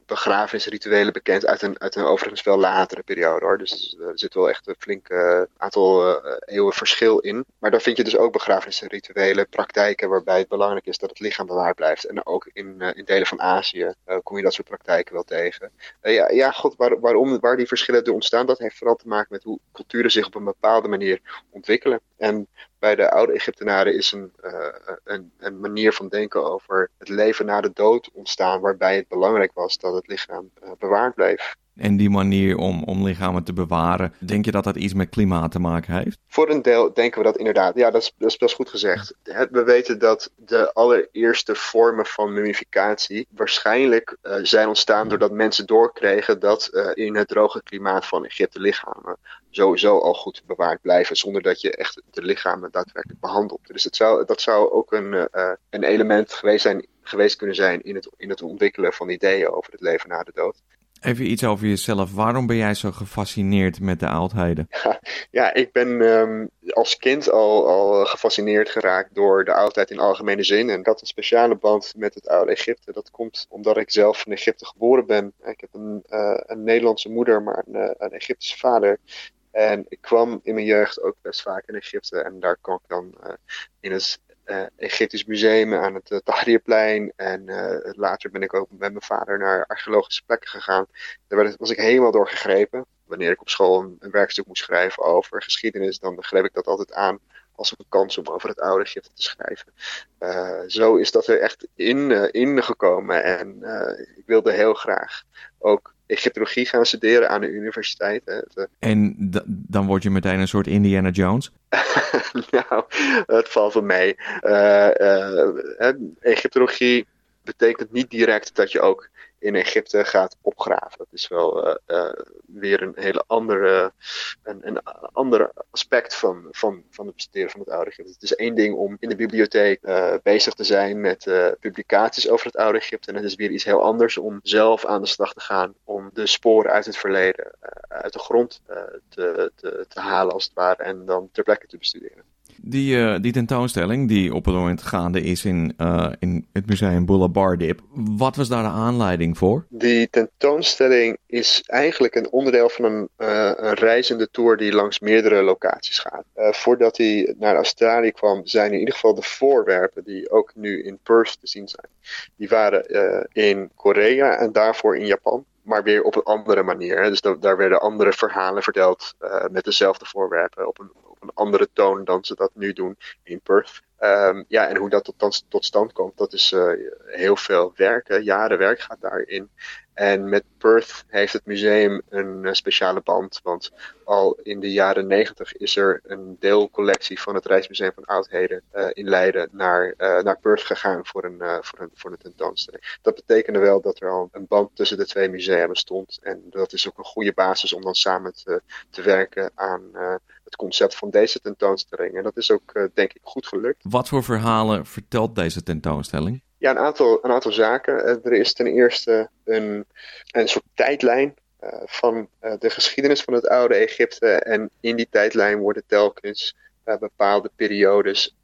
begrafenisrituelen bekend uit een, uit een overigens veel latere periode hoor. Dus er zit wel echt een flink uh, aantal uh, eeuwen verschil in. Maar dan vind je dus ook begrafenisrituelen, praktijken waarbij het belangrijk is dat het lichaam bewaard blijft. En ook in, uh, in delen van Azië kom je dat soort praktijken wel tegen. ja, ja, god, waar, waarom, waar die verschillen er ontstaan, dat heeft vooral te maken met hoe culturen zich op een bepaalde manier ontwikkelen. En bij de oude Egyptenaren is een, uh, een, een, manier van denken over het leven na de dood ontstaan, waarbij het belangrijk was dat het lichaam uh, bewaard bleef. En die manier om, om lichamen te bewaren, denk je dat dat iets met klimaat te maken heeft? Voor een deel denken we dat inderdaad. Ja, dat is, dat is, dat is goed gezegd. We weten dat de allereerste vormen van mummificatie waarschijnlijk uh, zijn ontstaan doordat mensen doorkregen dat uh, in het droge klimaat van Egypte lichamen sowieso al goed bewaard blijven, zonder dat je echt de lichamen daadwerkelijk behandelt. Dus het zou, dat zou ook een, uh, een element geweest, zijn, geweest kunnen zijn in het, in het ontwikkelen van ideeën over het leven na de dood. Even iets over jezelf. Waarom ben jij zo gefascineerd met de oudheden? (laughs) Ja, ja ik ben um, als kind al, al gefascineerd geraakt door de oudheid in algemene zin. En had een speciale band met het oude Egypte. Dat komt omdat ik zelf in Egypte geboren ben. Ik heb een, uh, een Nederlandse moeder, maar een, een Egyptische vader. En ik kwam in mijn jeugd ook best vaak in Egypte. En daar kwam ik dan uh, in het uh, Egyptisch museum aan het uh, Tahrirplein. En uh, later ben ik ook met mijn vader naar archeologische plekken gegaan. Daar was ik helemaal door gegrepen. Wanneer ik op school een, werkstuk moest schrijven over geschiedenis, dan greep ik dat altijd aan als een kans om over het oude Egypte te schrijven. zo is dat er echt in, in gekomen. En ik wilde heel graag ook Egyptologie gaan studeren aan de universiteit. Hè. En dan word je meteen een soort Indiana Jones? (laughs) nou, het valt wel mee. Uh, uh, Egyptologie betekent niet direct dat je ook in Egypte gaat opgraven. Dat is wel uh, uh, weer een hele andere, een, een ander aspect van, van, van het bestuderen van het oude Egypte. Het is één ding om in de bibliotheek uh, bezig te zijn met publicaties over het oude Egypte. En het is weer iets heel anders om zelf aan de slag te gaan om de sporen uit het verleden uit de grond te, te, te halen als het ware en dan ter plekke te bestuderen. Die, uh, die tentoonstelling die op het moment gaande is in, uh, in het museum Boulevard Wat was daar de aanleiding voor? Die tentoonstelling is eigenlijk een onderdeel van een, uh, een reizende tour die langs meerdere locaties gaat. voordat hij naar Australië kwam, zijn in ieder geval de voorwerpen die ook nu in Perth te zien zijn. Die waren in Korea en daarvoor in Japan maar weer op een andere manier. Dus da daar werden andere verhalen verteld met dezelfde voorwerpen op een, een andere toon dan ze dat nu doen in Perth. Um, ja, en hoe dat tot, tot stand komt, dat is uh, heel veel werk. Hè. Jaren werk gaat daarin. En met Perth heeft het museum een uh, speciale band. Want al in de jaren negentig is er een deelcollectie van het Rijksmuseum van Oudheden uh, in Leiden naar, naar Perth gegaan voor een, voor, een, voor een tentoonstelling. Dat betekende wel dat er al een band tussen de twee musea bestond. En dat is ook een goede basis om dan samen te, te werken aan het concept van deze tentoonstelling. En dat is ook, uh, denk ik, goed gelukt. Wat voor verhalen vertelt deze tentoonstelling? Ja, een aantal, een aantal zaken. er is ten eerste een, een soort tijdlijn uh, van uh, de geschiedenis van het oude Egypte. En in die tijdlijn worden telkens bepaalde periodes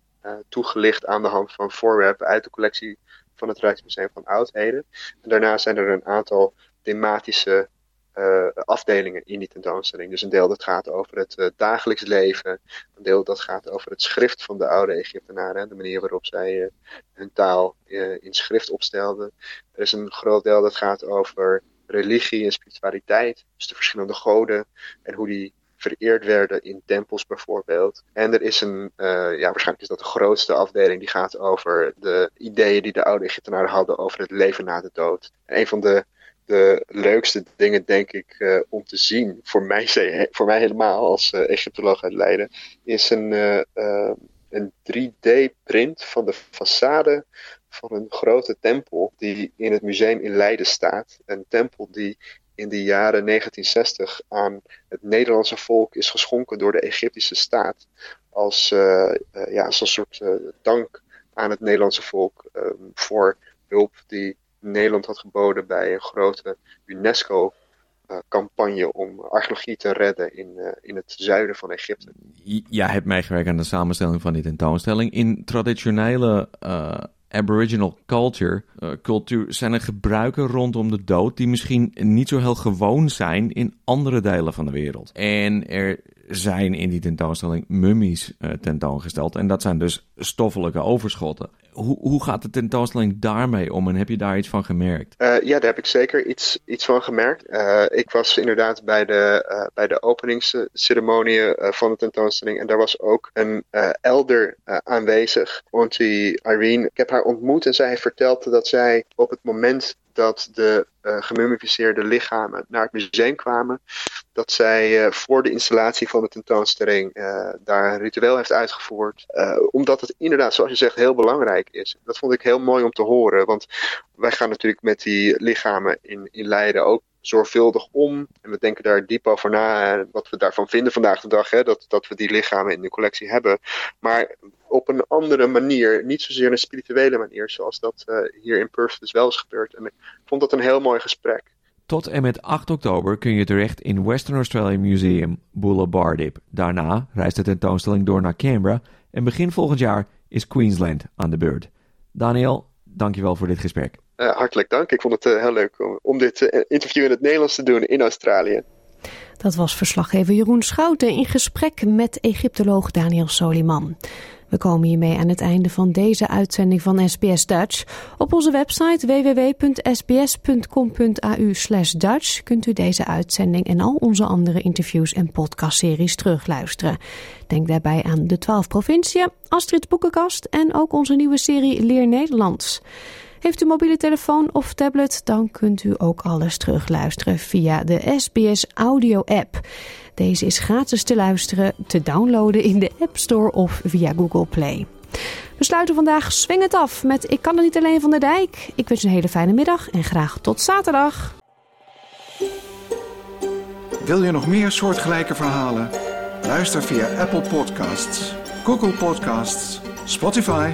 toegelicht aan de hand van voorwerpen uit de collectie van het Rijksmuseum van Oudheden. En daarna zijn er een aantal thematische uh, afdelingen in die tentoonstelling. Dus een deel dat gaat over het uh, dagelijks leven, een deel dat gaat over het schrift van de oude Egyptenaren, de manier waarop zij uh, hun taal in schrift opstelden. Er is een groot deel dat gaat over religie en spiritualiteit, dus de verschillende goden en hoe die vereerd werden in tempels bijvoorbeeld. En er is een, ja, waarschijnlijk is dat de grootste afdeling die gaat over de ideeën die de oude Egyptenaren hadden over het leven na de dood. En een van de de leukste dingen, denk ik, uh, om te zien, voor mij, (laughs) voor mij helemaal als uh, Egyptoloog uit Leiden, is een, uh, een 3D-print van de façade van een grote tempel die in het museum in Leiden staat. Een tempel die in de jaren 1960 aan het Nederlandse volk is geschonken door de Egyptische staat. Als, ja, als een soort dank aan het Nederlandse volk um, voor hulp die Nederland had geboden bij een grote UNESCO campagne om archeologie te redden in, uh, in het zuiden van Egypte. Jij hebt meegewerkt aan de samenstelling van die tentoonstelling. In traditionele uh, Aboriginal culture, uh, cultuur zijn er gebruiken rondom de dood die misschien niet zo heel gewoon zijn in andere delen van de wereld. En er zijn in die tentoonstelling mummies tentoongesteld. En dat zijn dus stoffelijke overschotten. Hoe, hoe gaat de tentoonstelling daarmee om en heb je daar iets van gemerkt? Uh, ja, daar heb ik zeker iets, iets van gemerkt. Uh, ik was inderdaad bij de, bij de openingsceremonie van de tentoonstelling en daar was ook een elder aanwezig, Auntie Irene. Ik heb haar ontmoet en zij vertelde dat zij op het moment dat de uh, gemummificeerde lichamen naar het museum kwamen. Dat zij uh, voor de installatie van de tentoonstelling uh, daar een ritueel heeft uitgevoerd. omdat het inderdaad, zoals je zegt, heel belangrijk is. Dat vond ik heel mooi om te horen. Want wij gaan natuurlijk met die lichamen in, in Leiden ook zorgvuldig om. En we denken daar diep over na. Wat we daarvan vinden vandaag de dag. Hè, dat, dat we die lichamen in de collectie hebben. Maar op een andere manier. Niet zozeer een spirituele manier. Zoals dat uh, hier in Perth dus wel is gebeurd. En ik vond dat een heel mooi gesprek. Tot en met 8 oktober kun je terecht in Western Australian Museum Boola Daarna reist de tentoonstelling door naar Canberra. En begin volgend jaar is Queensland aan de beurt. Daniel, dankjewel voor dit gesprek. Uh, hartelijk dank. Ik vond het uh, heel leuk om, om dit uh, interview in het Nederlands te doen in Australië. Dat was verslaggever Jeroen Schouten in gesprek met Egyptoloog Daniel Soliman. We komen hiermee aan het einde van deze uitzending van SBS Dutch. Op onze website www.sbs.com.au Dutch kunt u deze uitzending en al onze andere interviews en podcastseries terugluisteren. Denk daarbij aan de 12 provinciën, Astrid Boekenkast en ook onze nieuwe serie Leer Nederlands. Heeft u mobiele telefoon of tablet, dan kunt u ook alles terugluisteren via de SBS Audio app. Deze is gratis te luisteren, te downloaden in de App Store of via Google Play. We sluiten vandaag Swing het af met Ik kan er niet alleen van de dijk. Ik wens een hele fijne middag en graag tot zaterdag. Wil je nog meer soortgelijke verhalen? Luister via Apple Podcasts, Google Podcasts, Spotify